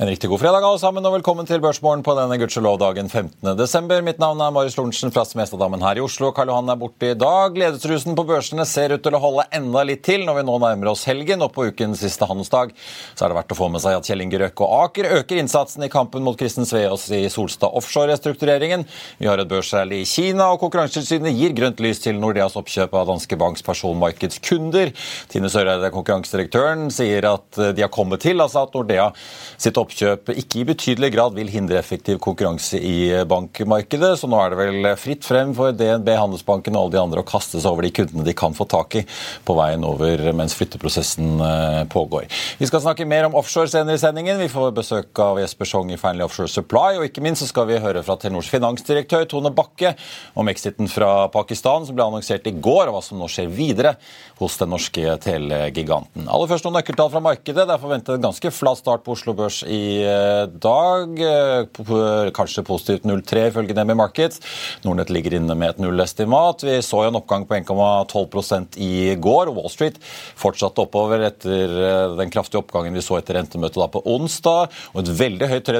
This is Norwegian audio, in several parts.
En riktig god fredag alle sammen, og velkommen til Børsmorgen på denne gudskjelov-dagen 15.12. Mitt navn er Marius Lorentzen fra Smestadammen her i Oslo. Karl Johan er borte i dag. Gledesrusen på børsene ser ut til å holde enda litt til når vi nå nærmer oss helgen. Og på ukens siste handelsdag så er det verdt å få med seg at Kjell Inge Røkke og Aker øker innsatsen i kampen mot Kristen Sveås i Solstad offshore-restruktureringen. Vi har et børsrally i Kina, og Konkurransetilsynet gir grønt lys til Nordeas oppkjøp av Danske Banks personmarkedskunder. Tine Søreide, konkurransedirektøren, sier at de har kommet til altså at Nordea sitt oppkjøp oppkjøp ikke i betydelig grad vil hindre effektiv konkurranse i bankmarkedet. Så nå er det vel fritt frem for DNB, Handelsbanken og alle de andre å kaste seg over de kundene de kan få tak i på veien over mens flytteprosessen eh, pågår. Vi skal snakke mer om offshore senere i sendingen. Vi får besøk av Jesper Schong i Fearnley Offshore Supply. Og ikke minst så skal vi høre fra Telenors finansdirektør Tone Bakke om exiten fra Pakistan, som ble annonsert i går, og hva som nå skjer videre hos den norske telegiganten. Aller først noen nøkkeltall fra markedet. Det er forventet en ganske flat start på Oslo Børs i eh, dag. Eh, kanskje positivt 0,3 ifølge Nemi Markets. Nordnett ligger inne med et nullestimat. Vi så jo en oppgang på 1,12% i går. Wall Street fortsatte oppover etter eh, den kraftige oppgangen vi så etter rentemøtet da på onsdag. Og et veldig høyt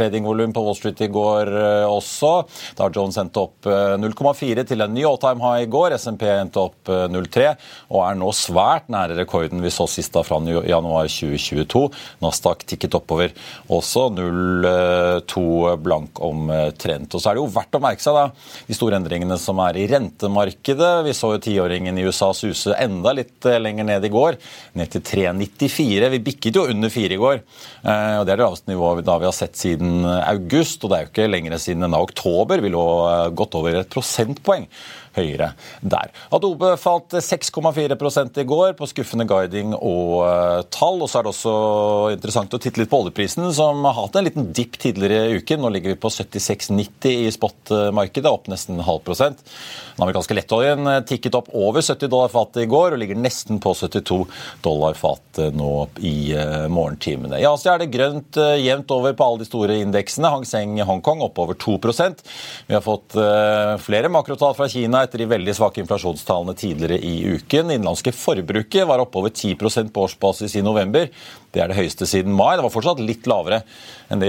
tradingvolum på Wall Street i går også. Da har Jones endte opp 0,4 til en ny all time high i går. SMP endte opp 0,3. og og er nå svært nære rekorden vi så sist da fra januar 2022. Nasdaq tikket oppover også 0,2 blank omtrent. Og så er det jo verdt å merke seg da, de store endringene som er i rentemarkedet. Vi så jo tiåringen i USA suse enda litt eh, lenger ned i går, ned til 3,94. Vi bikket jo under 4 i går. Eh, og Det er det laveste nivået da vi har sett siden august, og det er jo ikke lenger siden enn oktober. Vi lå eh, godt over et prosentpoeng høyere der. Adobe falt 6,4 i går på skuffende guiding og uh, tall. Og så er det også interessant å titte litt på oljeprisen, som har hatt en liten dipp tidligere i uken. Nå ligger vi på 76,90 i spotmarkedet, opp nesten halv prosent. Den amerikanske lettoljen eh, tikket opp over 70 dollar fatet i går og ligger nesten på 72 dollar fatet nå i uh, morgentimene. I Asia er det grønt jevnt over på alle de store indeksene. Hang Seng Hongkong oppover 2% Vi har fått flere makrotall fra Kina etter de veldig svake inflasjonstallene tidligere i uken. Innenlandske forbruket var oppover 10% på årsbasis i november. Det er det høyeste siden mai. Det var fortsatt litt lavere enn de,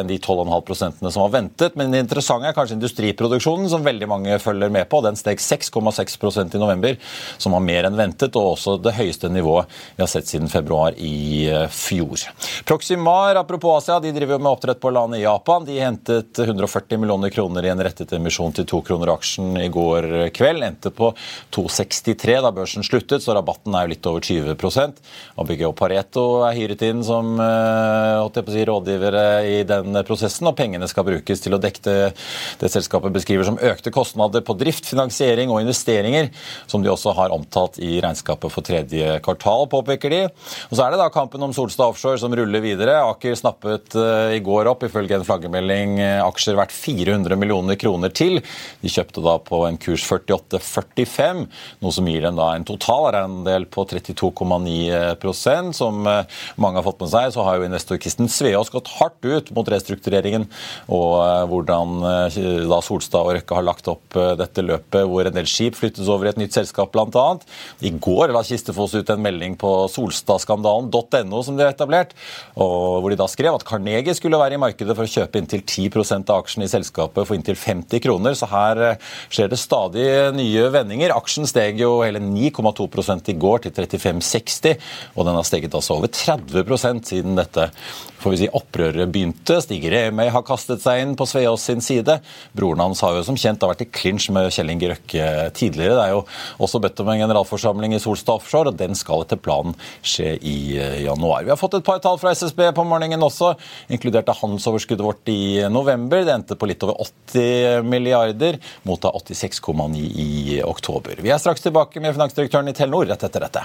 enn de 12,5% som var ventet. Men det interessante er kanskje industriproduksjonen, som veldig mange følger med på. Den steg 6,6% i november, som var mer enn ventet, og også det høyeste nivået vi har sett siden februar i eh, fjor. Proximar, apropos Asia, de driver jo med oppdrett på landet i Japan. De hentet 140 millioner kroner i en rettet emisjon til to kroner aksjen i går kveld. Endte på 2,63 da børsen sluttet, så rabatten er jo litt over 20 ABG og Pareto er hyret inn som eh, si, rådgivere i den prosessen, og pengene skal brukes til å dekke det selskapet beskriver som økte kostnader på drift, finansiering og investeringer, som de også har omtalt i regnskapet for tredje kvartal, påpeker de. Og Så er det da kampen om Solstad Offshore som ruller videre. Aker snappet eh, i går opp, ifølge en flaggermelding, eh, aksjer verdt 400 millioner kroner til. De kjøpte da på en kurs 48,45, noe som gir dem da en totalrendel på 32,9% som mange har fått med seg, så har jo investor Kristen Sveås gått hardt ut mot restruktureringen og eh, hvordan eh, da Solstad og Røkke har lagt opp eh, dette løpet, hvor en del skip flyttes over i et nytt selskap bl.a. I går la Kistefoss ut en melding på solstadskandalen.no som de har etablert, hvor de da skrev at Carnegie skulle være i markedet for å kjøpe inntil 10% av aksjene i selskapet for inntil 50 kroner. Så her skjer det stadig nye vendinger. Aksjen steg jo hele 9,2 i går til 35,60, og den har steget altså over 30 30 siden dette får vi si, opprøret begynte. Stig Remøy har kastet seg inn på Sveås sin side. Broren hans har jo som kjent vært i klinsj med Kjell Inge Røkke tidligere. Det er jo også bedt om en generalforsamling i Solstad Offshore, og den skal etter planen skje i eh, januar. Vi har fått et par tall fra SSB på morgenen også, inkludert av handelsoverskuddet vårt i november. Det endte på litt over 80 milliarder, mot 86,9 i oktober. Vi er straks tilbake med finansdirektøren i Telenor rett etter dette.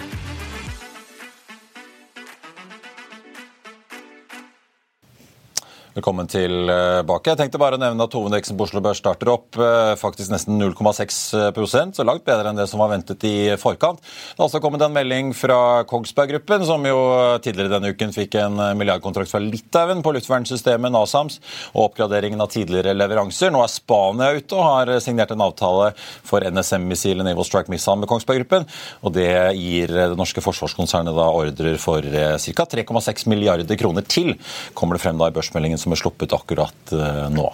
Velkommen tilbake. Jeg tenkte bare å nevne at Hovedindeksen på Oslo Børs starter opp eh, faktisk nesten 0,6% så langt bedre enn det som var ventet i forkant. Det har også kommet en melding fra Kongsberg Gruppen, som jo tidligere denne uken fikk en milliardkontrakt fra Litauen på luftvernsystemet NASAMS og oppgraderingen av tidligere leveranser. Nå er Spania ute og har signert en avtale for NSM-missilet Naval Strike Missile med Kongsberg Gruppen. Og det gir det norske forsvarskonsernet da ordrer for eh, ca. 3,6 milliarder kroner til, kommer det frem da i børsmeldingen som er sluppet akkurat eh, nå.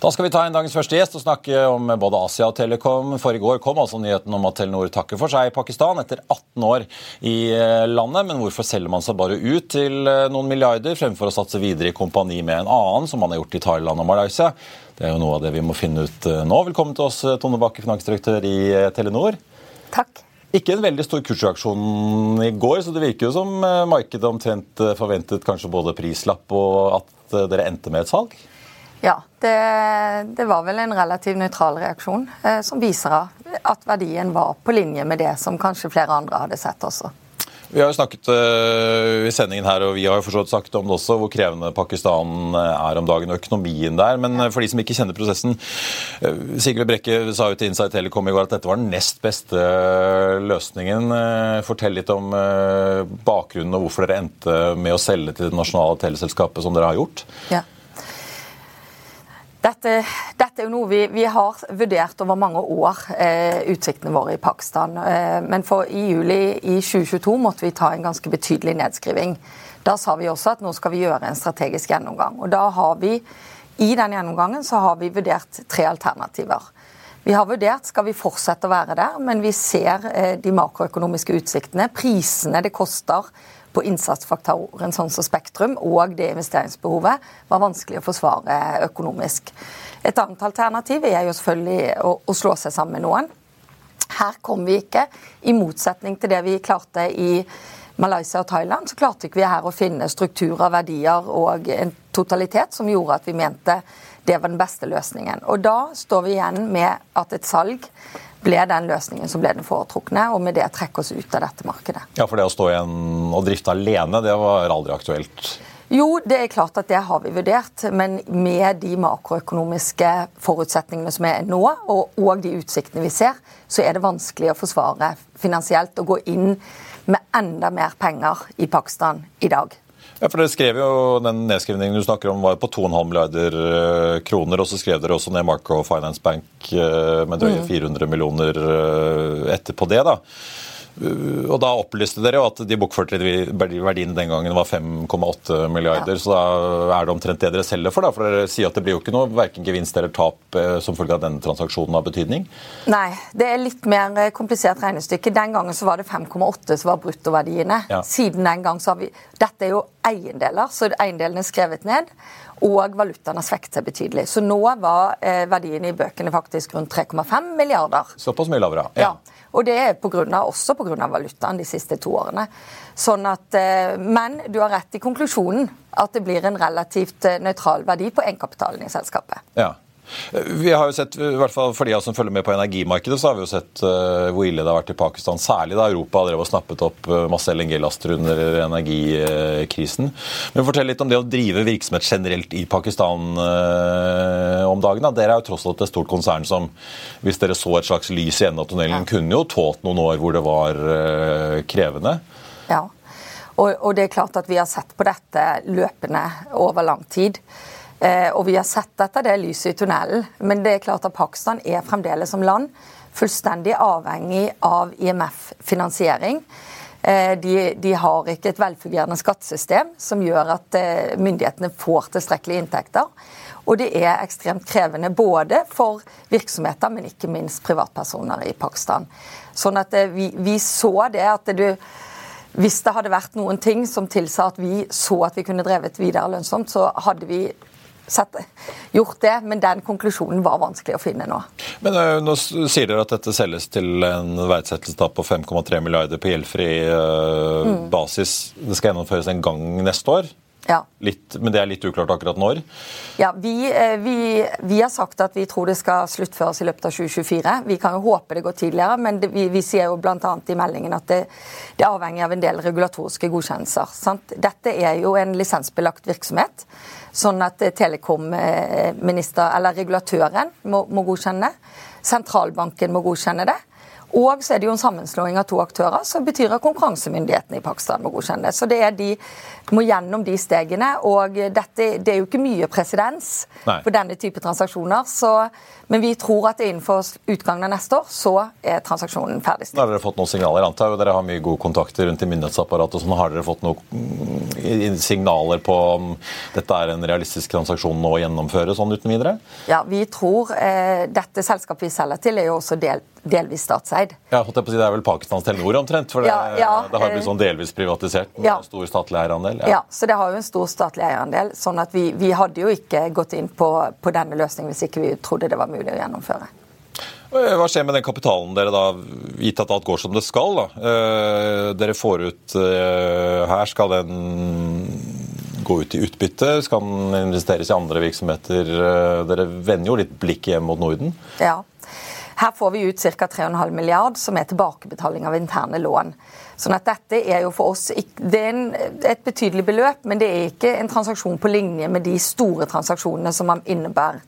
Da skal vi ta inn dagens første gjest og snakke om både Asia og Telekom. For i går kom altså nyheten om at Telenor takker for seg i Pakistan etter 18 år i eh, landet. Men hvorfor selger man seg bare ut til eh, noen milliarder fremfor å satse videre i kompani med en annen, som man har gjort i Thailand og Malaysia? Det er jo noe av det vi må finne ut nå. Velkommen til oss, Tone Bakke, finansdirektør i Telenor. Takk. Ikke en veldig stor kursreaksjon i går, så det virker jo som markedet omtrent forventet kanskje både prislapp og at Eh, dere endte med et salg? Ja, det, det var vel en relativt nøytral reaksjon, eh, som viser at verdien var på linje med det som kanskje flere andre hadde sett også. Vi har jo snakket uh, i sendingen her, og vi har jo forstått snakket om det også, hvor krevende Pakistan er om dagen, og økonomien der. Men for de som ikke kjenner prosessen uh, Sigrid Brekke sa jo til Insight Telecom i går at dette var den nest beste løsningen. Fortell litt om bakgrunnen og hvorfor dere endte med å selge til det nasjonale teleselskapet som dere har gjort. Ja. Dette, dette, er jo noe vi, vi, har vurdert over mange år, eh, utsiktene våre i Pakistan. Eh, men for i juli i 2022 måtte vi ta en ganske betydelig nedskriving. Da sa vi også at nå skal vi gjøre en strategisk gjennomgang. Og da har vi, I den gjennomgangen så har vi vurdert tre alternativer. Vi har vurdert skal vi fortsette å være der, men vi ser eh, de makroøkonomiske utsiktene. Prisene det koster på innsatsfaktoren sånn som Spektrum og det investeringsbehovet var vanskelig å forsvare økonomisk. Et annet alternativ er jo selvfølgelig å, å slå seg sammen med noen. Her kom vi ikke, i motsetning til det vi klarte i Malaysia og Thailand, så klarte ikke vi her å finne strukturer, verdier og en totalitet som gjorde at vi mente det var den beste løsningen. Og da står vi igjen med at et salg ble den løsningen som ble den foretrukne, og med det trekke oss ut av dette markedet. Ja, For det å stå igjen og drifte alene, det var aldri aktuelt? Jo, det er klart at det har vi vurdert, men med de makroøkonomiske forutsetningene som er nå, og, og de utsiktene vi ser, så er det vanskelig å forsvare finansielt å gå inn med enda mer penger i Pakistan i dag. Ja, for dere skrev jo Den nedskrivningen du snakker om var på 2,5 milliarder eh, kroner. Og så skrev dere også ned Marco Finance Bank eh, med drøye 400 mm. millioner eh, etterpå det. da. Og Da opplyste dere jo at de bokførte verdiene den gangen var 5,8 milliarder. Ja. Så da er det omtrent det dere selger for. da, for Dere sier at det blir jo ikke noe verken gevinst eller tap eh, som følge av denne transaksjonen av betydning? Nei, det er litt mer eh, komplisert regnestykke. Den gangen så var det 5,8 som var bruttoverdiene. Ja. Siden den gang så har vi Dette er jo eiendeler, så eiendelene er skrevet ned. Og valutaen har svekket seg betydelig. Så nå var eh, verdien i bøkene faktisk rundt 3,5 milliarder. Såpass mye lavere, ja. ja. Og det er på grunn av, også pga. valutaen de siste to årene. Sånn at, eh, men du har rett i konklusjonen, at det blir en relativt eh, nøytral verdi på egenkapitalen i selskapet. Ja. Vi har jo sett, i hvert fall For de som følger med på energimarkedet, så har vi jo sett uh, hvor ille det har vært i Pakistan. Særlig da Europa drev og snappet opp uh, masse LNG-laster under energikrisen. Men Fortell litt om det å drive virksomhet generelt i Pakistan om dagen. Da. Dere er jo tross alt et stort konsern som, hvis dere så et slags lys i enden av tunnelen, kunne jo tålt noen år hvor det var krevende. Ja, og, og det er klart at vi har sett på dette løpende over lang tid. Eh, og vi har sett dette, det er lyset i tunnelen. Men det er klart at Pakistan er fremdeles som land fullstendig avhengig av IMF-finansiering. Eh, de, de, har ikke et velfungerende skattesystem som gjør at eh, myndighetene får tilstrekkelige inntekter. Og det er ekstremt krevende både for virksomheter, men ikke minst privatpersoner i Pakistan. Sånn at vi, vi så det at du hvis det hadde vært noen ting som tilsa at vi så at vi kunne drevet videre lønnsomt, så hadde vi gjort det, men den konklusjonen var vanskelig å finne nå. Men uh, Nå sier dere at dette selges til en verdsettelse på 5,3 milliarder på gjeldfri uh, mm. basis. Det skal gjennomføres en gang neste år? Ja. Litt, men det er litt uklart akkurat når? Ja, vi, eh, vi, vi, har sagt at vi tror det skal sluttføres i løpet av 2024. Vi kan jo håpe det går tidligere, men det, vi, vi, sier jo bl.a. i meldingen at det, det, er avhengig av en del regulatoriske godkjennelser. Sant? Dette er jo en lisensbelagt virksomhet. Sånn at telekomminister, eller regulatøren må, må godkjenne. Sentralbanken må godkjenne det. Og så er det jo en sammenslåing av to aktører, som betyr at konkurransemyndighetene i Pakistan må godkjenne det. Så det er de må gjennom de stegene. Og dette, det er jo ikke mye presedens for denne type transaksjoner. Så, men vi tror at innenfor utgangen av neste år så er transaksjonen ferdigstilt. Har dere fått noen signaler? antar Dere har mye gode kontakter rundt i myndighetsapparatet. Sånn. Har dere fått noen signaler på om dette er en realistisk transaksjon nå å gjennomføre sånn uten videre? Ja, vi tror eh, dette selskapet vi selger til, er jo også delt delvis statseid. Ja, holdt jeg på å si, Det er vel Pakistans Telenor omtrent? For det, ja, ja, det har blitt sånn delvis privatisert med ja. stor statlig eierandel? Ja. så det har jo en stor statlig eierandel. sånn at vi, vi hadde jo ikke gått inn på, på, denne løsningen hvis ikke vi trodde det var mulig å gjennomføre. Hva skjer med den kapitalen dere da, gitt at alt går som det skal? da? Eh, dere får ut eh, her, skal den gå ut i utbytte? Skal den investeres i andre virksomheter? Eh, dere vender jo litt blikket hjem mot Norden? Ja, her får vi ut ca. 3,5 milliard, som er tilbakebetaling av interne lån. Sånn at dette er jo for oss det er et betydelig beløp, men det er ikke en transaksjon på linje med de store transaksjonene som innebærer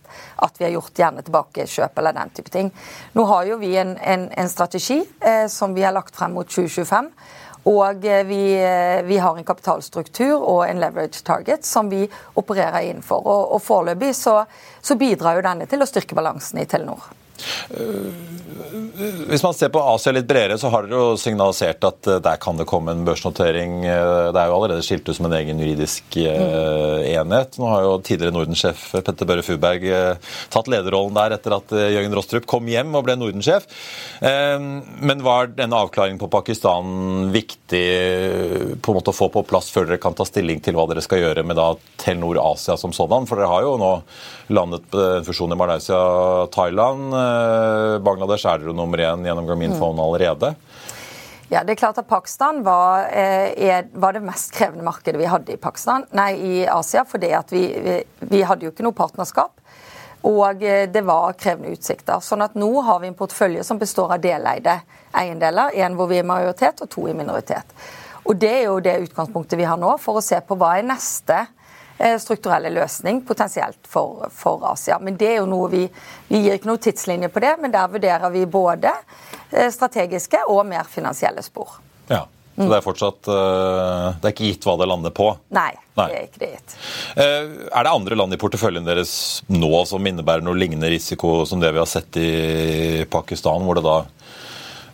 at vi har gjort gjerne tilbakekjøp eller den type ting. Nå har jo vi en, en, en strategi eh, som vi har lagt frem mot 2025. Og eh, vi, eh, vi, har en kapitalstruktur og en leverage target som vi opererer innenfor. Og, og foreløpig så, så bidrar jo denne til å styrke balansen i Telenor. Hvis man ser på Asia litt bredere, så har dere jo signalisert at eh, der kan det komme en børsnotering. Eh, det er jo allerede skilt ut som en egen juridisk enhet. Nå har jo tidligere Nordensjef Petter Børre Fuberg tatt lederrollen der etter at Jørgen Rostrup kom hjem og ble Nordensjef. Men var denne avklaringen på Pakistan viktig på en måte å få på plass før dere kan ta stilling til hva dere skal gjøre med da Telenor Asia som sådan? For dere har jo nå landet en fusjon i Malaysia og Thailand. Eh, Bangladesh er dere nummer én gjennom Grameenphone mm. allerede. Ja, det er klart at Pakistan var, er, var, det mest krevende markedet vi hadde i, Pakistan, nei, i Asia. For vi, vi, hadde jo ikke noe partnerskap. Og eh, det var krevende utsikter. Sånn at nå har vi en portefølje som består av deleide eiendeler. En hvor vi er majoritet, og to i minoritet. Og det er jo det utgangspunktet vi har nå, for å se på hva er neste Eh, strukturelle løsning potensielt for, for, Asia. Men det er jo noe vi, vi gir ikke noe tidslinje på det, men der vurderer vi både eh, strategiske og mer finansielle spor. Ja, så det er fortsatt eh, Det er ikke gitt hva det lander på? Nei, Nei. det er ikke det gitt. Er det andre land i porteføljen deres nå som innebærer noe lignende risiko som det vi har sett i Pakistan, hvor det da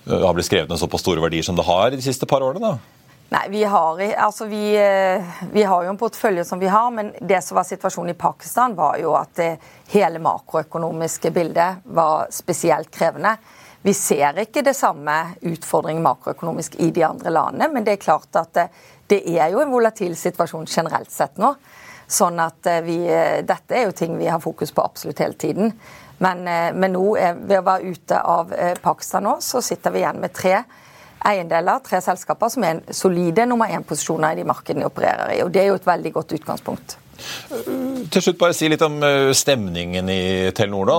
har blitt skrevet ned såpass store verdier som det har de siste par årene? da? Nei, vi har, altså vi, eh, vi har, jo en portefølje som vi har, men det som var situasjonen i Pakistan, var jo at det, hele makroøkonomiske bildet var spesielt krevende. Vi ser ikke det samme utfordring makroøkonomisk i de andre landene, men det er klart at det, det er jo en volatil situasjon generelt sett nå. Sånn at eh, vi, eh, Dette er jo ting vi har fokus på absolutt hele tiden. Men, men nå, ved å være ute av Pakistan nå, så sitter vi igjen med tre eiendeler, tre selskaper, som er solide nummer én-posisjoner i de markedene de opererer i. og Det er jo et veldig godt utgangspunkt. Til slutt bare si litt om eh, stemningen i Telenor. da,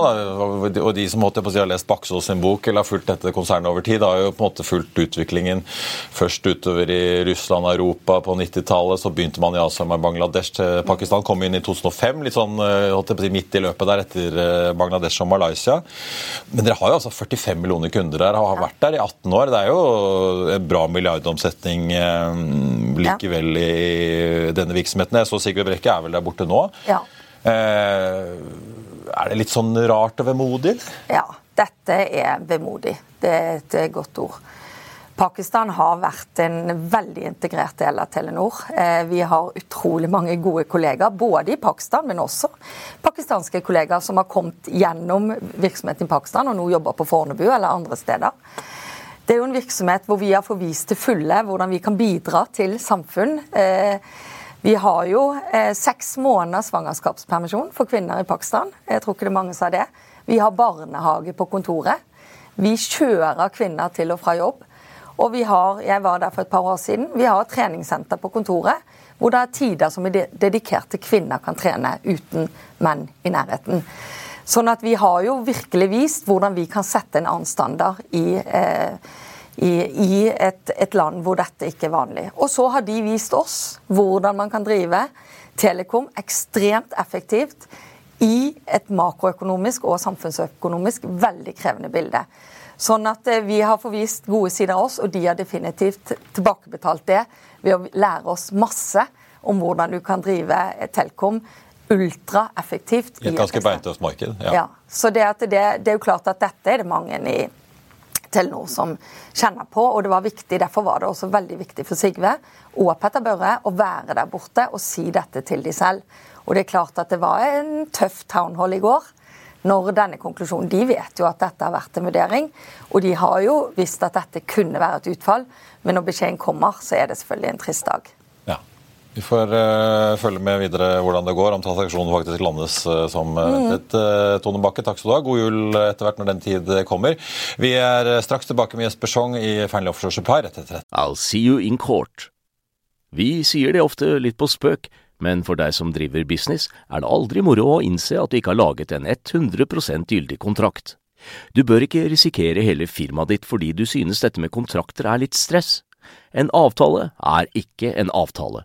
og De som måtte på si, har lest Baksås sin bok eller har fulgt dette konsernet over tid, har jo på en måte fulgt utviklingen først utover i Russland og Europa på 90-tallet. Så begynte man i Asia med Bangladesh til Pakistan. Kom inn i 2005, litt sånn eh, midt i løpet der etter eh, Bangladesh og Malaysia. Men dere har jo altså 45 millioner kunder der, har vært der i 18 år. Det er jo en bra milliardomsetning likevel i denne virksomheten. Jeg så Sigurd Brekke er vel der borte nå. Ja. Eh, er det litt sånn rart og vemodig? Ja, dette er vemodig. Det er et godt ord. Pakistan har vært en veldig integrert del av Telenor. Eh, vi har utrolig mange gode kollegaer, både i Pakistan, men også pakistanske kollegaer som har kommet gjennom virksomheten i Pakistan og nå jobber på Fornebu eller andre steder. Det er jo en virksomhet hvor vi har fått vist til fulle hvordan vi kan bidra til samfunn. Eh, vi har jo eh, seks måneders svangerskapspermisjon for kvinner i Pakistan. Jeg tror ikke det er mange som har det. Vi har barnehage på kontoret. Vi kjører kvinner til og fra jobb. Og vi har, jeg var der for et par år siden, vi har et treningssenter på kontoret hvor det er tider som er dedikert kvinner kan trene uten menn i nærheten. Sånn at vi har jo virkelig vist hvordan vi kan sette en annen standard i, eh, i, i et, et, land hvor dette ikke er vanlig. Og så har de vist oss hvordan man kan drive Telekom ekstremt effektivt i et makroøkonomisk og samfunnsøkonomisk veldig krevende bilde. Sånn at eh, Vi har forvist gode sider av oss, og de har definitivt tilbakebetalt det ved å lære oss masse om hvordan du kan drive Telkom ultraeffektivt. I et ganske beintøft marked. Ja. ja. Så det, det, det, er jo klart at dette er det mange i Telenor som kjenner på, og det var viktig. Derfor var det også veldig viktig for Sigve og Petter Børre å være der borte og si dette til de selv. Og det er klart at det var en tøff townhall i går når denne konklusjonen De vet jo at dette har vært en vurdering, og de har jo visst at dette kunne være et utfall. Men når beskjeden kommer, så er det selvfølgelig en trist dag. Vi får uh, følge med videre hvordan det går, om transaksjonen faktisk landes uh, som ventet. Uh, mm. Tone Bakke, takk skal du ha. God jul etter hvert når den tid kommer. Vi er straks tilbake med Jesper Schong i Fearnley Offshore Supply rett etter I'll see you in court. Vi sier det ofte litt på spøk, men for deg som driver business, er det aldri moro å innse at du ikke har laget en 100% gyldig kontrakt. Du bør ikke risikere hele firmaet ditt fordi du synes dette med kontrakter er litt stress. En avtale er ikke en avtale.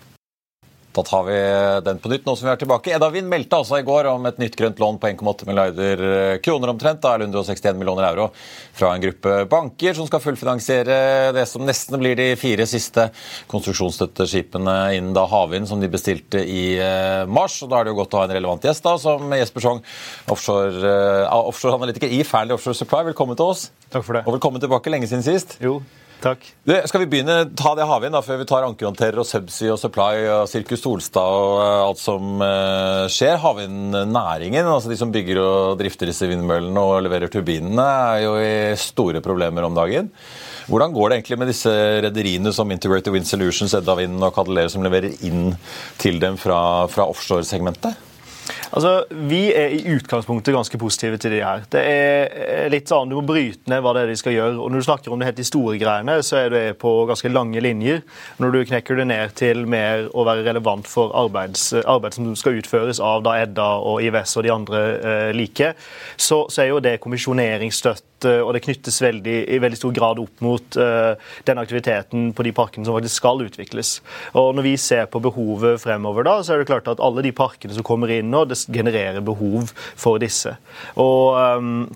Da tar vi den på nytt nå som vi er tilbake. Edda Wind meldte altså i går om et nytt grønt lån på 1,8 milliarder kroner omtrent, da eller 161 millioner euro, fra en gruppe banker som skal fullfinansiere det som nesten blir de fire siste konstruksjonsstøtteskipene innen da havvind som de bestilte i eh, mars. og Da er det jo godt å ha en relevant gjest da, som Jesper Sjong, offshore-analytiker uh, offshore i Fearnley Offshore Supply. Velkommen til oss. Takk for det. Og velkommen tilbake lenge siden sist. Jo, Takk. Du, skal vi begynne ta det havvind før vi tar ankerhåndterer og subsea og supply og Sirkus Solstad og uh, alt som uh, skjer? Havvindnæringen, altså de som bygger og drifter disse vindmøllene og leverer turbinene, er jo i store problemer om dagen. Hvordan går det egentlig med disse rederiene som Integrated Wind Solutions, Edda Vind og Cadeler, som leverer inn til dem fra, fra offshore-segmentet? Altså, Vi er i utgangspunktet ganske positive til de her. Det er litt sånn, Du må bryte ned hva det er de skal gjøre. og Når du snakker om det helt de store greiene, så er det på ganske lange linjer. Når du knekker det ned til mer å være relevant for arbeids, arbeid som skal utføres av da Edda og IVS og de andre eh, like, så, så, er jo det kommisjoneringsstøtte og det knyttes veldig, i veldig stor grad opp mot uh, den aktiviteten på de parkene som faktisk skal utvikles. Og Når vi ser på behovet fremover, da, så er det klart at alle de parkene som kommer inn nå, det genererer behov for disse. Og um,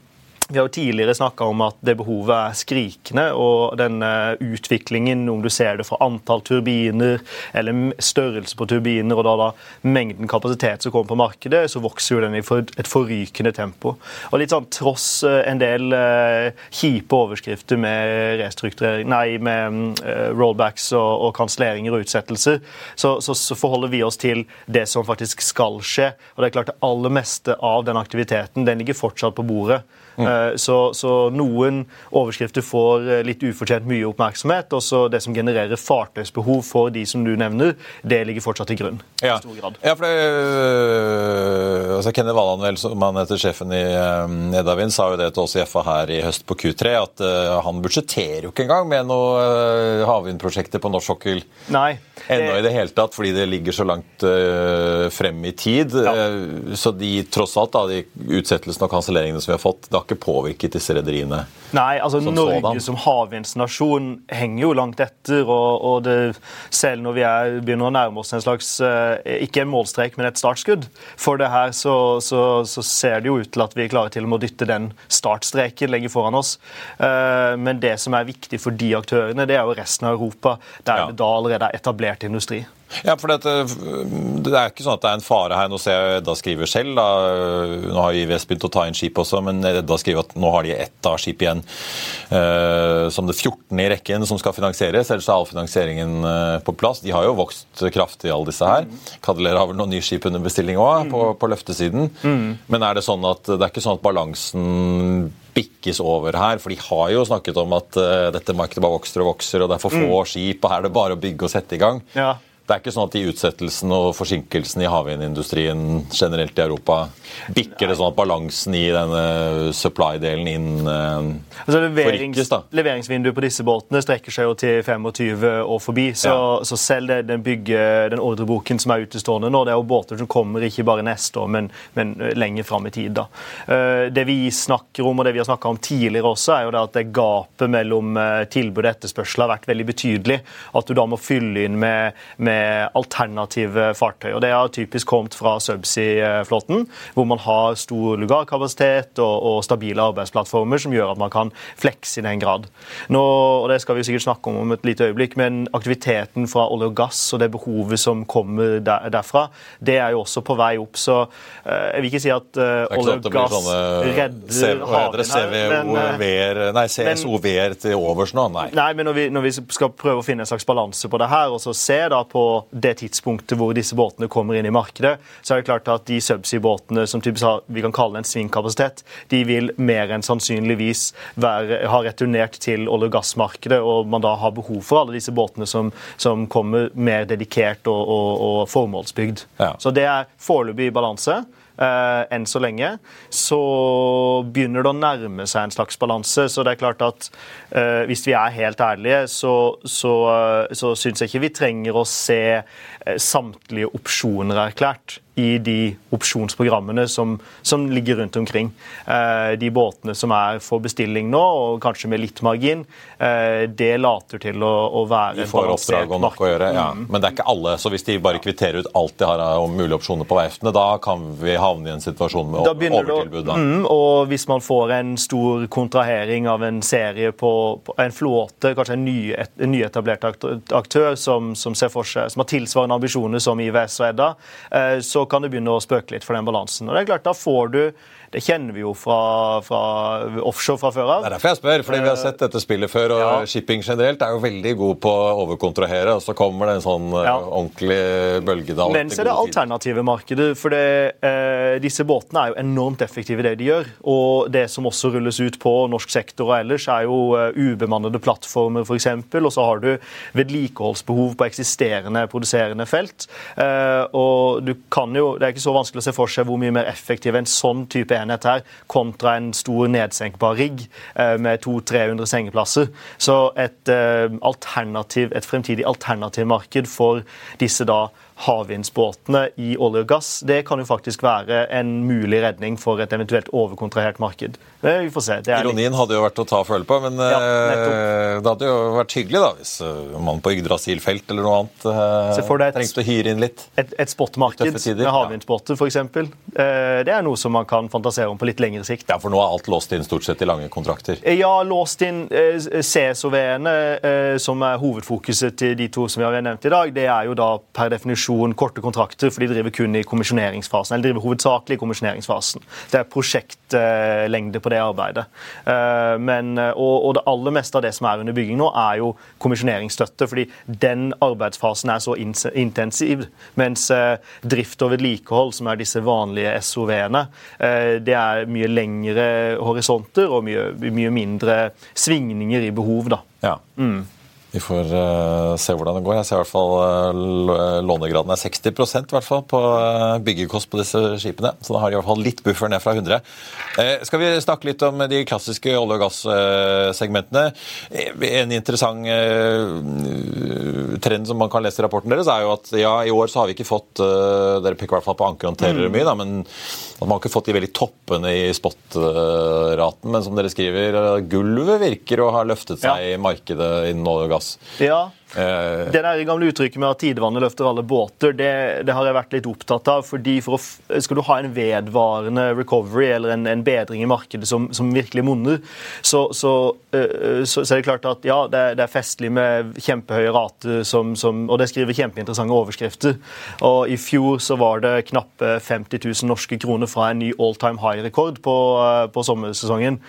vi har jo tidligere snakka om at det behovet er skrikende, og denne utviklingen, om du ser det fra antall turbiner eller størrelse på turbiner, og da, da mengden kapasitet som kommer på markedet, så vokser jo den i et forrykende tempo. Og litt sånn Tross eh, en del eh, kjipe overskrifter med restrukturering, nei, med eh, rollbacks og, og kanselleringer og utsettelser, så, så, så, forholder vi oss til det som faktisk skal skje. Og det er klart det aller meste av den aktiviteten den ligger fortsatt på bordet. Mm. Så, så, noen overskrifter får eh, litt ufortjent mye oppmerksomhet. og så Det som genererer fartøysbehov for de som du nevner, det ligger fortsatt til grunn. Ja, i stor grad. ja for det, øh, altså Kenneth Walland, som han heter sjefen i Edavin, sa jo det til oss i FA her i høst på Q3, at uh, han budsjetterer jo ikke engang med noe uh, havvindprosjekter på norsk sokkel ennå i det hele tatt, fordi det ligger så langt uh, frem i tid. Ja. så de tross alt, da, de utsettelsene og kanselleringene som vi har fått, det har ikke påvirket disse rederiene? Nei, altså som Norge sådan. som havvindsnasjon henger jo langt etter. og, og det, Selv når vi er, begynner å nærme oss en slags eh, ikke en målstrek, men et startskudd for det her, så, så, så, ser det jo ut til at vi er klare til å dytte den startstreken lenger foran oss. Eh, men det som er viktig for de aktørene, det er jo resten av Europa, der ja. det da allerede er etablert industri. Ja, for dette, Det er ikke sånn at det er en fare her. Nå ser jeg Edda skriver selv. da, Nå har IVS begynt å ta inn skip også, men Edda skriver at nå har de ett av skip igjen uh, som det 14. i rekken som skal finansieres. Ellers er all finansieringen uh, på plass. De har jo vokst kraftig, alle disse her. Kadeler har vel noen nye skip under bestilling òg, på, på, løftesiden. Mm. Men er det sånn at det er ikke sånn at balansen bikkes over her. For de har jo snakket om at uh, dette markedet bare vokser og vokser, og det er for få mm. skip, og her er det bare å bygge og sette i gang. Ja. Det er ikke sånn at de utsettelsene og forsinkelsene i havvindindustrien generelt i Europa bikker det sånn at balansen i denne supply-delen inn uh, altså leverings, Leveringsvinduet på disse båtene strekker seg jo til 25 år forbi. Så, ja. så selv det, den, bygge, den ordreboken som er utestående nå, det er jo båter som kommer ikke bare neste år, men, men lenger fram i tid. da. Uh, det vi snakker om, og det vi har snakka om tidligere også, er jo det at det gapet mellom uh, tilbud og etterspørsel har vært veldig betydelig. At du da må fylle inn med, med med alternative fartøy. og Det har typisk kommet fra subsea-flåten, hvor man har stor lugarkapasitet og, og, stabile arbeidsplattformer som gjør at man kan flekse i den grad. Nå, og Det skal vi sikkert snakke om om et lite øyeblikk, men aktiviteten fra olje og gass og det behovet som kommer der, derfra, det er jo også på vei opp. Så uh, jeg vil ikke si at uh, olje og gass redder havvind Nei, CSOV-er til overs nå? Nei. nei men når vi, når vi, skal prøve å finne en slags balanse på det her, og så se da på det tidspunktet hvor disse båtene kommer inn i markedet, så er det klart at de subsea-båtene som har, vi kan kalle en svingkapasitet, de vil mer enn sannsynligvis være, ha returnert til olje- og gassmarkedet, og man da har behov for alle disse båtene som, som kommer mer dedikert og, og, og formålsbygd. Ja. Så det er foreløpig balanse. Uh, enn så lenge, så begynner det å nærme seg en slags balanse. Så det er klart at uh, hvis vi er helt ærlige, så, så, uh, så syns jeg ikke vi trenger å se samtlige opsjoner erklært i de opsjonsprogrammene som, som ligger rundt omkring. Eh, de båtene som er for bestilling nå, og kanskje med litt margin, eh, det later til å, å være en balansert gjøre, ja. Mm. Men det er ikke alle. Så hvis de bare kvitterer ut alt de har av mulige opsjoner på verftene, da kan vi havne i en situasjon med overtilbud. Da. Mm, og hvis man får en stor kontrahering av en serie på, på en flåte, kanskje en, ny, en nyetablert aktør som, som, ser for seg, som har tilsvarende ambisjoner som IVS og Edda, eh, så kan det begynne å spøke litt for den balansen. Og det er klart, Da får du det kjenner vi jo fra, fra offshore fra før av. Det er derfor jeg spør, fordi vi har sett dette spillet før. og ja. Shipping generelt er jo veldig god på å overkontrahere, og så kommer det en sånn eh, ja. ordentlig bølgedal. Men så er det alternative markedet. For det, eh, disse båtene er jo enormt effektive i det de gjør. Og det som også rulles ut på norsk sektor og ellers, er jo uh, ubemannede plattformer f.eks. Og så har du vedlikeholdsbehov på eksisterende produserende felt. Eh, og du kan jo, Det er ikke så vanskelig å se for seg hvor mye mer effektiv en sånn type enhet her, kontra en stor nedsenkbar rigg eh, med 200-300 sengeplasser. Så et, eh, et fremtidig alternativmarked for disse da havvindsbåtene i olje og gass, det kan jo faktisk være en mulig redning for et eventuelt overkontrahert marked. Vi får se. Ironien litt... hadde jo vært å ta og føle på, men ja, eh, det hadde jo vært hyggelig da, hvis eh, man på Yggdrasil-felt eller noe annet eh, trengte å hyre inn litt. Et, et spotmarked med havvindsbåter, f.eks. Det er noe som man kan fantasere om på litt lengre sikt. Ja, For nå er alt låst inn stort sett i lange kontrakter? Ja, låst inn. CSOV-ene, som er hovedfokuset til de to som vi har nevnt i dag, det er jo da per definisjon korte kontrakter, for de driver kun i kommisjoneringsfasen. Eller driver hovedsakelig i kommisjoneringsfasen. Det er prosjektlengde på det arbeidet. Eh, men, og, og, det aller meste av det som er under bygging nå, er jo kommisjoneringsstøtte. fordi den arbeidsfasen er så intensiv. Mens eh, drift og vedlikehold, som er disse vanlige SOV-ene, det er mye lengre horisonter og mye, mye mindre svingninger i behov. da. Ja. Mm. Vi får uh, se hvordan det går. Jeg ser i hvert fall uh, lånegraden er 60% i hvert fall på uh, byggekost på disse skipene. Så da har de i hvert fall litt buffer ned fra 100. skal vi snakke litt om de klassiske olje- og gassegmentene? en interessant trend som man kan lese i rapporten deres, er jo at ja, i år så har vi ikke fått Dere peker i hvert fall på ankerhåndterere mm. mye, da, men man har ikke fått de veldig toppene i spot-raten. Men som dere skriver, gulvet virker å ha løftet seg ja. i markedet innen olje og gass. Ja. Det der gamle uttrykket med at tidevannet løfter alle båter, det, det, har jeg vært litt opptatt av. fordi for å, Skal du ha en vedvarende recovery eller en, en bedring i markedet som, som virkelig monner, så, så, uh, så, så, er det klart at ja, det, det er festlig med kjempehøye rater, som, og det skriver kjempeinteressante overskrifter. Og I fjor så var det knappe 50 000 norske kroner fra en ny all time high-rekord på, på, sommersesongen.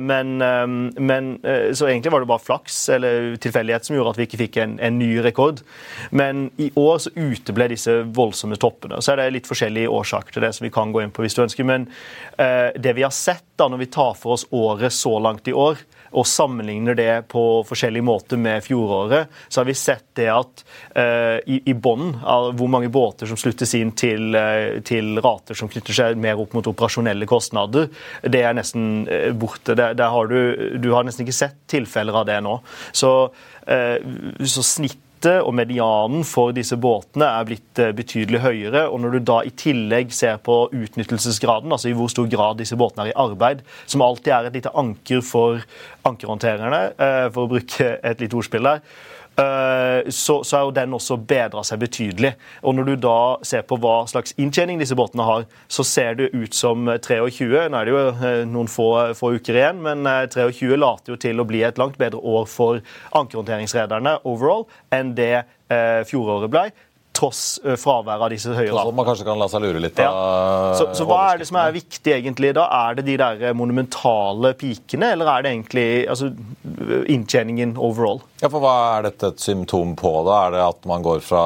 Men, men, Så egentlig var det bare flaks eller tilfeldighet som gjorde at vi ikke fikk en, en, ny rekord. Men i år så uteble disse voldsomme toppene. Så er det litt forskjellige årsaker til det som vi kan gå inn på hvis du ønsker. Men uh, det vi har sett da når vi tar for oss året så langt i år, og sammenligner det på forskjellige måter med fjoråret, så har vi sett det at uh, i, i bunnen av hvor mange båter som sluttes inn til, uh, til, rater som knytter seg mer opp mot operasjonelle kostnader, det er nesten uh, borte. Det, det har du, du har nesten ikke sett tilfeller av det nå. Så så snittet og medianen for disse båtene er blitt eh, betydelig høyere. og Når du da i tillegg ser på utnyttelsesgraden, altså i hvor stor grad disse båtene er i arbeid, som alltid er et lite anker for ankerhåndtererne, eh, for å bruke et lite ordspill der, så, så er jo den også bedra seg betydelig. Og Når du da ser på hva slags inntjening disse båtene har, så ser det ut som 23. Nå er det jo eh, noen få, få uker igjen, men 23 eh, later jo til å bli et langt bedre år for ankerhåndteringsrederne overall enn det fjoråret ble tross fravær fraværet av disse høye rammene. Man kanskje kan la seg lure litt ja. så, så, hva er det som er viktig egentlig da? Er det de der monumentale pikene, eller er det egentlig altså, inntjeningen overall? Ja, for Hva er dette et symptom på? da? Er det at man går fra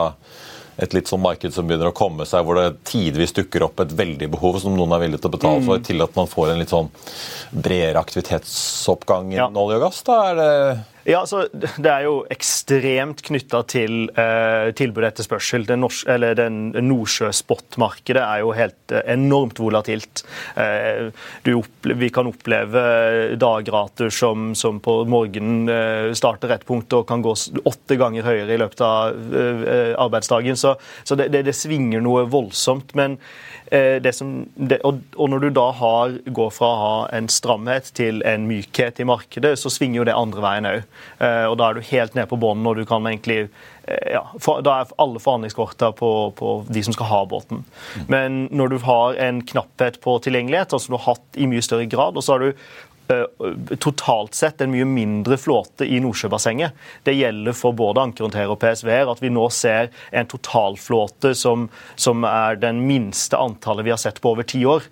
et litt sånn marked som begynner å komme seg, hvor det tidvis dukker opp et veldig behov som noen er villig til å betale for, mm. til at man får en litt sånn bredere aktivitetsoppgang innen ja. olje og gass? Da er det ja, så Det er jo ekstremt knytta til eh, tilbud etter spørsel. Den, den Nordsjø-spot-markedet er jo helt eh, enormt volatilt. Eh, vi kan oppleve dagrater som, som på morgenen eh, starter ett punkt og kan gå åtte ganger høyere i løpet av eh, arbeidsdagen. Så, så det, det, det, svinger noe voldsomt. men Eh, som, det, og, og, når du da har, går fra å ha en stramhet til en mykhet i markedet, så svinger jo det andre veien òg. Eh, og da er du helt ned på bånn, og du kan egentlig eh, ja, Da er alle forhandlingskorta på, på, de som skal ha båten. Men når du har en knapphet på tilgjengelighet, altså du har hatt i mye større grad, og så har du Eh, totalt sett en mye mindre flåte i Nordsjøbassenget. Det gjelder for både ankerhåndtere og PSV-er at vi nå ser en totalflåte som, som er den minste antallet vi har sett på over ti år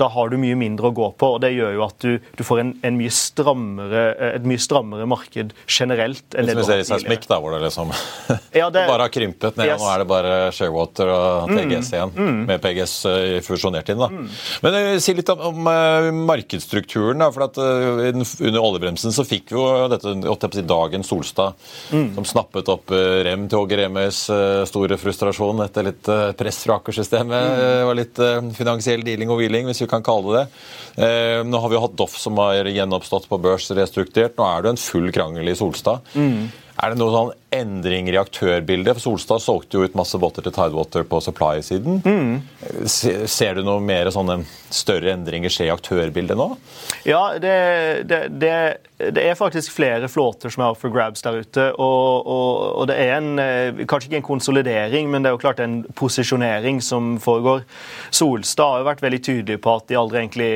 da har du mye mindre å gå på. og Det gjør jo at du, du får en, en mye strammere, et mye strammere marked generelt. enn det, det vi ser i seismikk, da, hvor det liksom ja, det, bare har krympet ned. Yes. Nå er det bare Sharewater og TGS mm, igjen, mm. med PGS uh, fusjonert inn. da. Mm. Men uh, Si litt om, om uh, markedsstrukturen. da, for at Under oljebremsen så fikk vi jo dette dagen dagens Solstad, mm. som snappet opp Rem til Åge Remøys store frustrasjon etter litt press fra Aker-systemet. Mm. og litt finansiell dealing og wheeling, hvis vi kan kalle det det. Eh, nå har vi hatt Doff som har gjenoppstått på børs, restrukturert. Nå er det en full krangel i Solstad. Mm. Er det noen sånn endringer i aktørbildet? For Solstad solgte jo ut masse båter til Tidewater på supply-siden. Mm. Ser du noe mer sånne større endringer skje i aktørbildet nå? Ja, det, det, det, det er faktisk flere flåter som er opp for grabs der ute. Og, og, og, det er en, eh, kanskje ikke en konsolidering, men det er jo klart en posisjonering som foregår. Solstad har jo vært veldig tydelig på at de aldri egentlig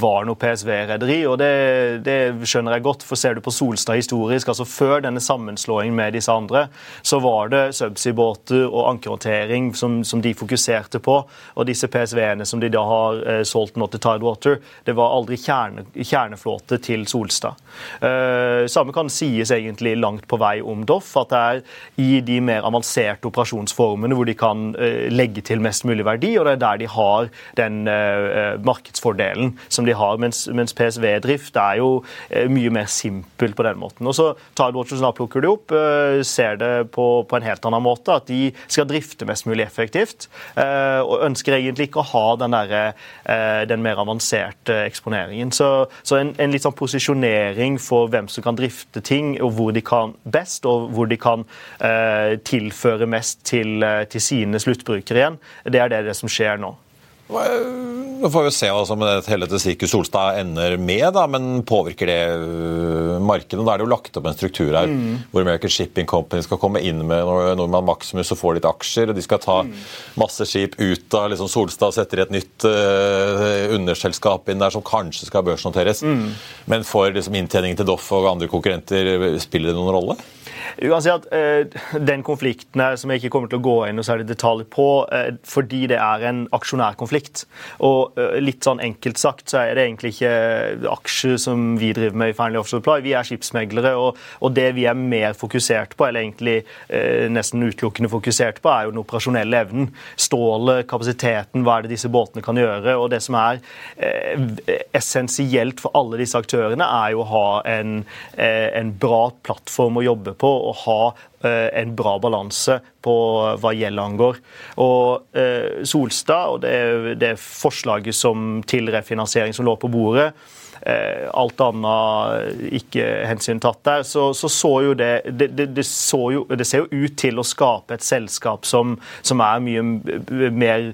var noe PSV-rederi, og det, skjønner jeg godt. For ser du på Solstad historisk, altså før denne sammenslåingen med disse andre, så var det subsea-båter og ankerhåndtering som, som, de fokuserte på. Og disse PSV-ene som de da har eh, solgt nå til Tidewater, det var aldri kjerne, kjerneflåte til Solstad. Eh, samme kan sies egentlig langt på vei om Doff, at det er i de mer avanserte operasjonsformene hvor de kan eh, legge til mest mulig verdi, og det er der de har den eh, eh markedsfordelen som de har. Mens, mens PSV-drift er jo eh, mye mer simpelt på den måten. Og så Tidewater da plukker de opp, eh, ser det på, på, en helt annen måte. At de skal drifte mest mulig effektivt. Eh, og ønsker egentlig ikke å ha den, der, den mer avanserte eksponeringen. Så, så en, en, litt sånn posisjonering for hvem som kan drifte ting, og hvor de kan best, og hvor de kan tilføre mest til, til sine sluttbrukere igjen, det er det, det som skjer nå. Nå får vi se hva som hele dette sirkus Solstad ender med, da, men påvirker det øh, markedet? Da er det jo lagt opp en struktur her mm. hvor American Shipping Company skal komme inn med Nordmann Maximus og få litt aksjer. og De skal ta mm. masse skip ut av liksom Solstad og setter i et nytt uh, underselskap inn der som kanskje skal børsnoteres. Mm. Men for liksom, inntjeningen til Doff og andre konkurrenter, spiller det noen rolle? Uansett, eh, Den konflikten her, som jeg ikke kommer til å gå inn og særlig detalj på, eh, fordi det er en aksjonærkonflikt. Og eh, litt sånn enkelt sagt så er det egentlig ikke aksjer som vi driver med i Fearnley Offshore Supply. Vi er skipsmeglere, og, og, det vi er mer fokusert på, eller egentlig nesten utelukkende fokusert på, er jo den operasjonelle evnen. Stålet, kapasiteten, hva er det disse båtene kan gjøre. Og det som er essensielt for alle disse aktørene, er jo å ha en, en bra plattform å jobbe på å ha eh, en bra balanse på hva gjeld angår. Og eh, Solstad og det, det forslaget som til refinansiering som lå på bordet, Eh, alt annet ikke hensyntatt der, så, så, så jo det det, det det, jo, det, ser jo ut til å skape et selskap som, som er mye mer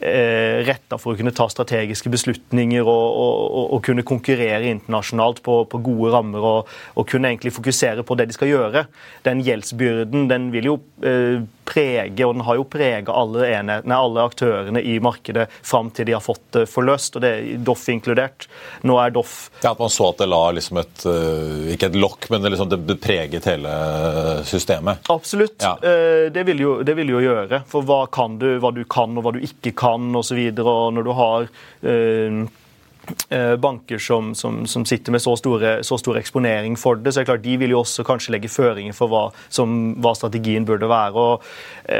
eh, retta for å kunne ta strategiske beslutninger og, og, og kunne konkurrere internasjonalt på, på gode rammer og, og, kunne egentlig fokusere på det de skal gjøre. Den gjeldsbyrden den vil jo eh, prege, og den har jo prega alle alle aktørene i markedet fram til de har fått det forløst, og det er Doff inkludert. Nå er Doff Ja, At man så at det la liksom et eh, Ikke et lokk, men det, liksom, det preget hele systemet? Absolutt. Ja. Eh, det, vil jo, det vil jo gjøre. For hva kan du, hva du kan og hva du ikke kan osv. Og, så videre, og når du har Eh, banker som, som, som, sitter med så, store, så stor eksponering for det, så er det klart de vil jo også kanskje legge føringer for hva, som, hva strategien burde være.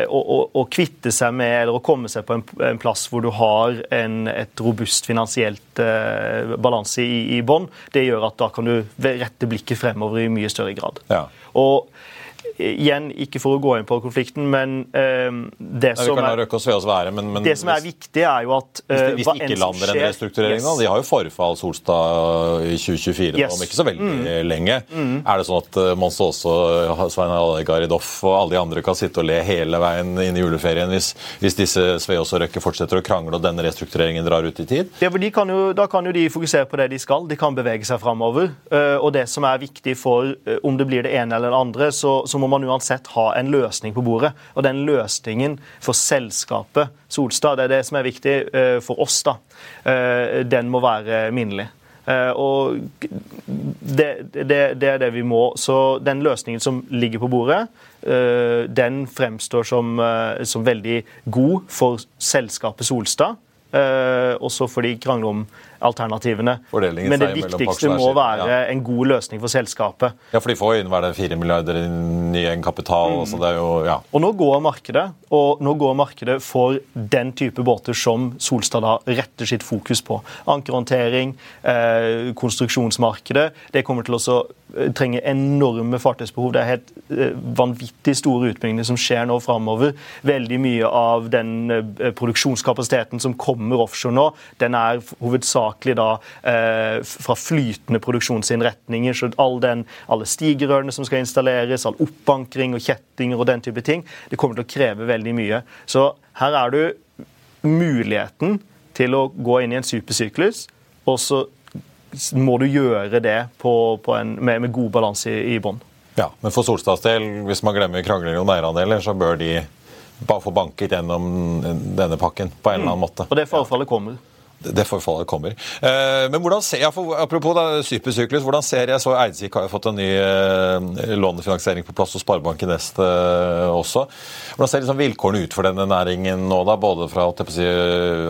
og kvitte seg med, eller å komme seg på en, en plass hvor du har en, et robust finansielt eh, balanse i, i bånn, det gjør at da kan du rette blikket fremover i mye større grad. Ja. Og igjen, ikke for å gå inn på konflikten, men uh, det, som er, være, men, men, det som er viktig, er jo at uh, Hvis, hvis ikke lander en restrukturering yes. De har jo forfall Solstad i 2024, yes. om ikke så veldig mm. lenge. Mm. Er det sånn at uh, Mons også Svein Garidoff Doff og alle de andre kan sitte og le hele veien inn i juleferien hvis, hvis disse Sveås og Røkke fortsetter å krangle og denne restruktureringen drar ut i tid? Ja, for kan jo, Da kan jo de fokusere på det de skal. De kan bevege seg framover. Og det som er viktig for om det blir det ene eller det andre, så, så må man uansett ha en løsning på bordet. Og den løsningen for selskapet Solstad, det er det som er viktig uh, for oss, da. Uh, den må være minnelig. Uh, og det, det, det, er det vi må. Så den løsningen som ligger på bordet, den fremstår som, som veldig god for selskapet Solstad. også fordi de krangler om alternativene. Men det viktigste må være ja. en god løsning for selskapet. Ja, for de får inn hva er det, 4 milliarder i ny egenkapital. Mm. Så det er jo, ja. Og nå går markedet, og nå går markedet for den type båter som Solstad da retter sitt fokus på. Ankerhåndtering, eh, konstruksjonsmarkedet. Det kommer til å eh, trenge enorme fartøysbehov. Det er helt eh, vanvittig store utbygginger som skjer nå framover. Veldig mye av den eh, produksjonskapasiteten som kommer offshore nå, den er hovedsakelig hovedsakelig da eh, fra flytende produksjonsinnretninger. så all den, Alle stigerørene som skal installeres, all oppankring og kjettinger og den type ting, det kommer til å kreve veldig mye. Så her er du muligheten til å gå inn i en supersyklus, og så må du gjøre det på, på en, med, med, god balanse i, i bånn. Ja, men for Solstads del, hvis man glemmer krangler om eierandeler, så bør de bare få banket gjennom denne pakken på en eller annen måte. Og det forfallet kommer det forfallet kommer. Eh, men hvordan ser jeg, Apropos da, supersyklus, hvordan ser jeg så Eidsvik har jo fått en ny eh, lånefinansiering på plass hos Sparebanken Nest eh, også. Hvordan ser liksom vilkårene ut for denne næringen nå, da, både fra si,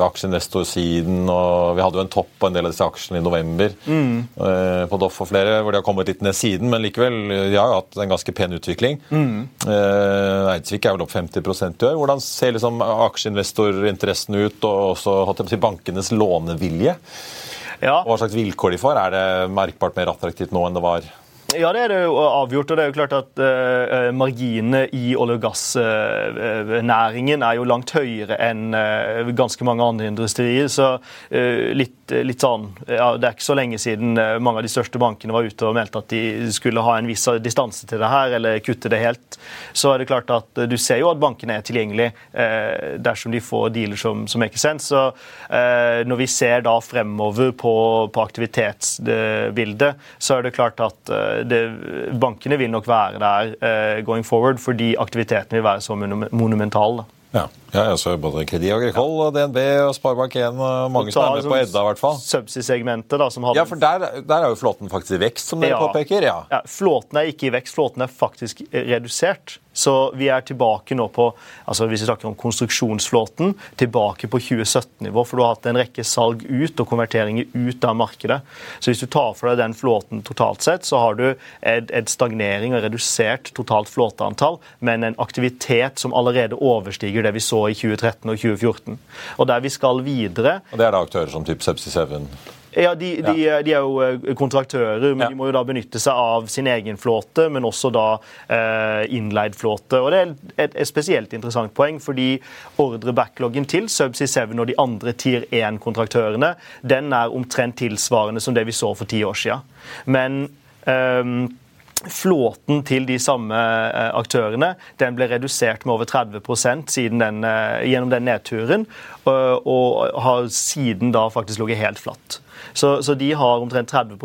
aksjeinvestorsiden og Vi hadde jo en topp på en del av disse aksjene i november mm. på Doff og flere, hvor de har kommet litt ned siden, men likevel de har jo hatt en ganske pen utvikling. Mm. Eidsvik er vel opp 50 i år. Hvordan ser liksom aksjeinvestorinteressen ut, og også si, bankenes lån lånevilje. Ja. Hva slags vilkår de får? Er det merkbart mer attraktivt nå enn det var Ja, det er det jo avgjort. og det er jo klart at uh, Marginene i olje- og gassnæringen uh, er jo langt høyere enn uh, ganske mange andre industrier. Så litt, litt, sånn ja, Det er ikke så lenge siden mange av de største bankene var ute og meldte at de skulle ha en viss distanse til det her, eller kutte det helt. Så er det klart at du ser jo at bankene er tilgjengelige dersom de får dealer som, som make sense. Så når vi ser da fremover på, på aktivitetsbildet, så er det klart at det, bankene vil nok være der eh, going forward fordi aktiviteten vil være så monumental. Ja. Ja, altså både Kredi Agricole, DNB og Sparebank1 og mange som er med på Edda. i hvert fall. Subsea-segmentet da, som hadde... Ja, for der, der, er jo flåten faktisk i vekst, som dere ja. påpeker. Ja. ja. Flåten er ikke i vekst, flåten er faktisk redusert. Så vi er tilbake nå på altså hvis vi snakker om konstruksjonsflåten, tilbake på 2017-nivå. For du har hatt en rekke salg ut og konverteringer ut av markedet. Så hvis du tar for deg den flåten totalt sett, så har du et, et stagnering og redusert totalt flåteantall, men en aktivitet som allerede overstiger det vi så i 2013 og 2014. Og der vi skal videre Og Det er da aktører som type Subsea 7? Ja, de, de, de, er jo eh, kontraktører, men ja. de må jo da benytte seg av sin egen flåte, men også da eh, innleid flåte. Og Det er et, et, spesielt interessant poeng, fordi ordrebackloggen til Subsea 7 og de andre Tier 1-kontraktørene den er omtrent tilsvarende som det vi så for ti år siden. Men eh, Flåten til de samme eh, aktørene den ble redusert med over 30% siden den, gjennom den nedturen, og har siden da faktisk ligget helt flatt. Så, så, de har omtrent 30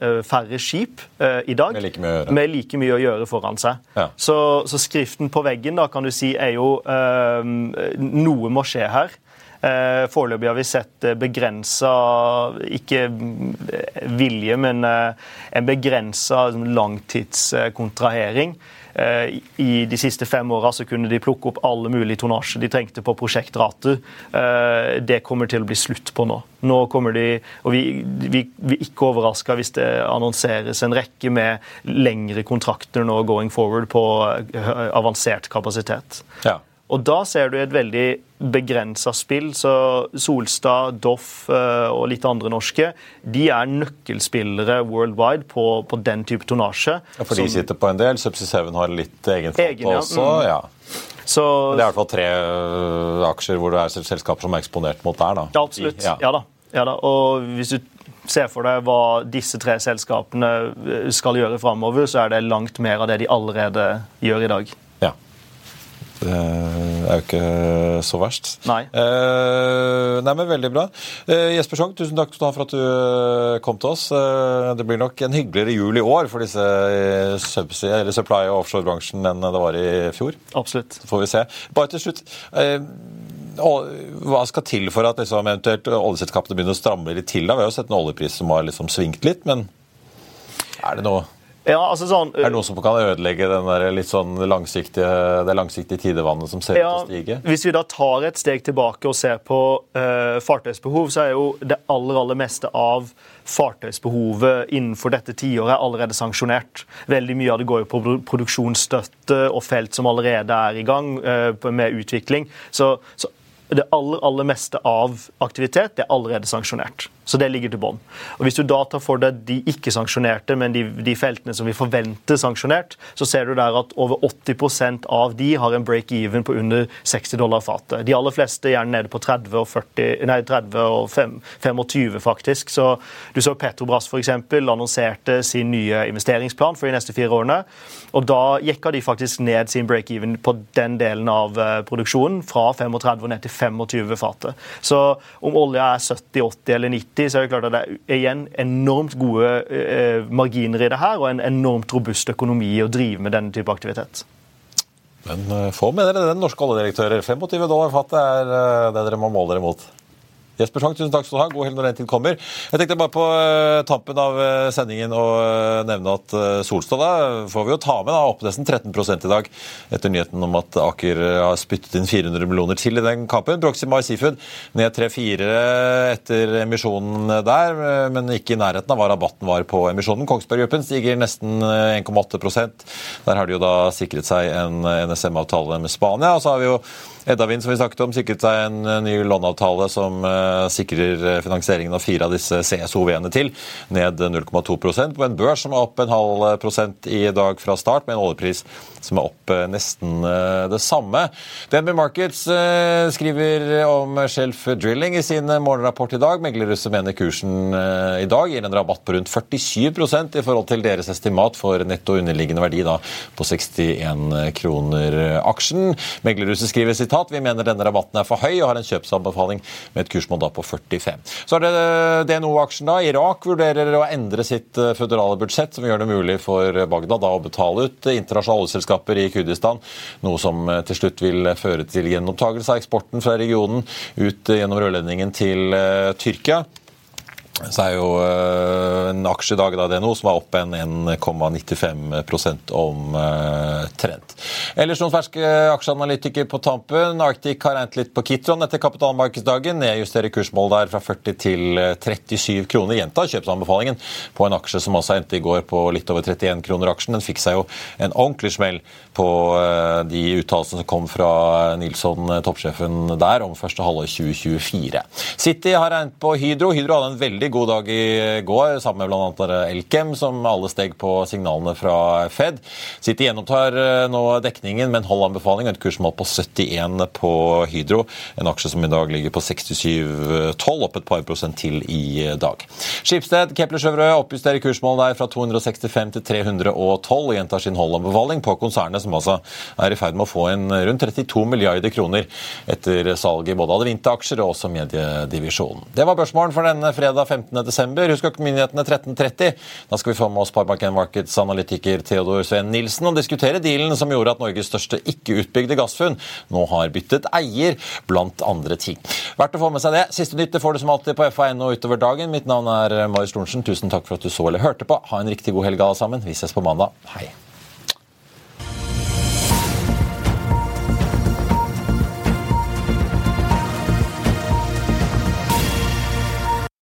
eh, færre skip uh, i dag med like med like mye å gjøre foran seg. Ja. Så, så, skriften på veggen da, kan du si, er jo uh, Noe må skje her. Uh, Foreløpig har vi sett begrensa Ikke vilje, men en begrensa langtidskontrahering. Eh, I de siste fem åra kunne de plukke opp alle mulige tonnasje de trengte på prosjektrater. Eh, det kommer til å bli slutt på nå. Nå kommer de, og Vi, vi, er ikke overraska hvis det annonseres en rekke med lengre kontrakter nå going forward på eh, avansert kapasitet. Ja. Og da ser du et veldig begrensa spill. Så Solstad, Doff eh, og litt andre norske de er nøkkelspillere worldwide på, på den type tonnasje. Ja, For de sitter på en del. Subsea 7 har litt egen flåte ja. også. Mm. ja. Så, det er i hvert fall tre uh, aksjer hvor det er selskaper som er eksponert mot der. da. Ja, absolutt. Ja. Ja, da. ja da. Og hvis du ser for deg hva disse tre selskapene eh, skal gjøre framover, så er det langt mer av det de allerede gjør i dag. Det er jo ikke så verst. Nei. Eh, nei, men Veldig bra. Eh, Jesper Schong, tusen takk for at du eh, kom til oss. Eh, det blir nok en hyggeligere jul i år for disse eh, subsea, eller supply- og offshorebransjen enn det var i fjor. Absolutt. Så får vi se. Bare til slutt. Eh, hva skal til for at liksom, eventuelt oljeselskapene begynner å stramme litt til? Da? Vi har jo sett en oljepris som har liksom svingt litt, men er det noe ja, altså sånn, er det noe som kan ødelegge sånn langsiktige, det langsiktige tidevannet som ser ut til å stige? Hvis vi da tar et steg tilbake og ser på uh, fartøysbehov, så er jo det aller, aller meste av fartøysbehovet innenfor dette tiåret allerede sanksjonert. Veldig mye av det går jo på produksjonsstøtte og felt som allerede er i gang uh, med utvikling. Så, så det aller, aller meste av aktivitet det er allerede sanksjonert. Så det ligger til bånn. Hvis du da tar for deg de ikke-sanksjonerte, men de, de, feltene som vi forventer sanksjonert, så ser du der at over 80% av de har en break-even på under 60 dollar fatet. De aller fleste gjerne nede på 30 og, 40, nei, 30 og 5, 25, faktisk. Så du så Petrobras f.eks. annonserte sin nye investeringsplan for de neste fire årene. Og da jekka de faktisk ned sin break-even på den delen av uh, produksjonen fra 35 og ned til 25 fatet. Så om olja er 70, 80 eller 90 så er det klart at det er igjen enormt gode eh, marginer i det her, og en enormt robust økonomi å drive med denne type aktivitet. Men uh, få med dere den norske oljedirektører. 25 dollar fatet er uh, det dere må måle dere mot. Jesper Schang, tusen takk skal du ha. God helg når den tid kommer. Jeg tenkte bare på uh, tampen av uh, sendingen å uh, nevne at Solstad da får vi jo ta med da, opp nesten 13 i dag, etter nyheten om at Aker har spyttet inn 400 millioner til i den kampen. Proxima Seafood ned 3-4 etter emisjonen der, men ikke i nærheten av hva rabatten var på emisjonen. Kongsberg stiger nesten 1,8% Der har de jo da sikret seg en NSM-avtale med Spania. og så har vi jo Edda Vind, som vi snakket om, sikret seg en ny låneavtale som sikrer finansieringen av fire av disse CSOV-ene til, ned 0,2 på en børs som er opp en halv prosent i dag fra start, med en oljepris som er opp nesten det samme. DNB Markets skriver om Shelf Drilling i sin morgenrapport i dag. Meglerhuset mener kursen i dag gir en rabatt på rundt 47% i forhold til deres estimat for netto underliggende verdi da, på 61 kroner aksjen. Meglerhuset skriver sitat vi mener denne rabatten er for høy og har en kjøpsanbefaling med et kursmål da på 45. Så er det DNO-aksjen da. Irak vurderer å endre sitt føderale budsjett, som gjør det mulig for Bagdad da å betale ut internasjonale oljeselskaper i Kurdistan, noe som til slutt vil føre til gjenopptakelse av eksporten fra regionen ut gjennom rørledningen til Tyrkia så er jo uh, en aksje i dag da det er noe som er opp en 1,95 omtrent. Uh, Ellers noen ferske aksjeanalytikere på tampen. Arctic har regnet litt på Kitron etter kapitalmarkedsdagen. Nedjusterer kursmål der fra 40 til 37 kroner. Gjentar kjøpsanbefalingen på en aksje som også endte i går på litt over 31 kroner aksjen. Den fikk seg jo en ordentlig smell på de uttalelsene som kom fra Nilsson, toppsjefen der, om første halvår 2024. City har regnet på Hydro. Hydro hadde en veldig god dag i går, sammen med bl.a. Elkem, som alle steg på signalene fra Fed. City gjenopptar eh, nå dekningen med en halv anbefaling og et kursmål på 71 på Hydro. En aksje som i dag ligger på 67,12, opp et par prosent til i dag. Skipsted, Kepler Sjøvrø oppjusterer kursmålet der fra 265 til 312 og gjentar sin holdanbefaling på konsernet, som altså er i ferd med å få en rundt 32 milliarder kroner etter salget både av Adevinta-aksjer og også mediedivisjonen. Det var børsmålen for denne fredag 15.12. Husk økonominyhetene 13.30. Da skal vi få med oss Sparebank1 Markets analytiker Theodor Sveen Nilsen og diskutere dealen som gjorde at Norges største ikke-utbygde gassfunn nå har byttet eier, blant andre ting. Verdt å få med seg det. Siste nytt får du som alltid på FA.no utover dagen. Mitt navn er Marius Lorentzen. Tusen takk for at du så eller hørte på. Ha en riktig god helg alle sammen. Vi ses på mandag. Hei.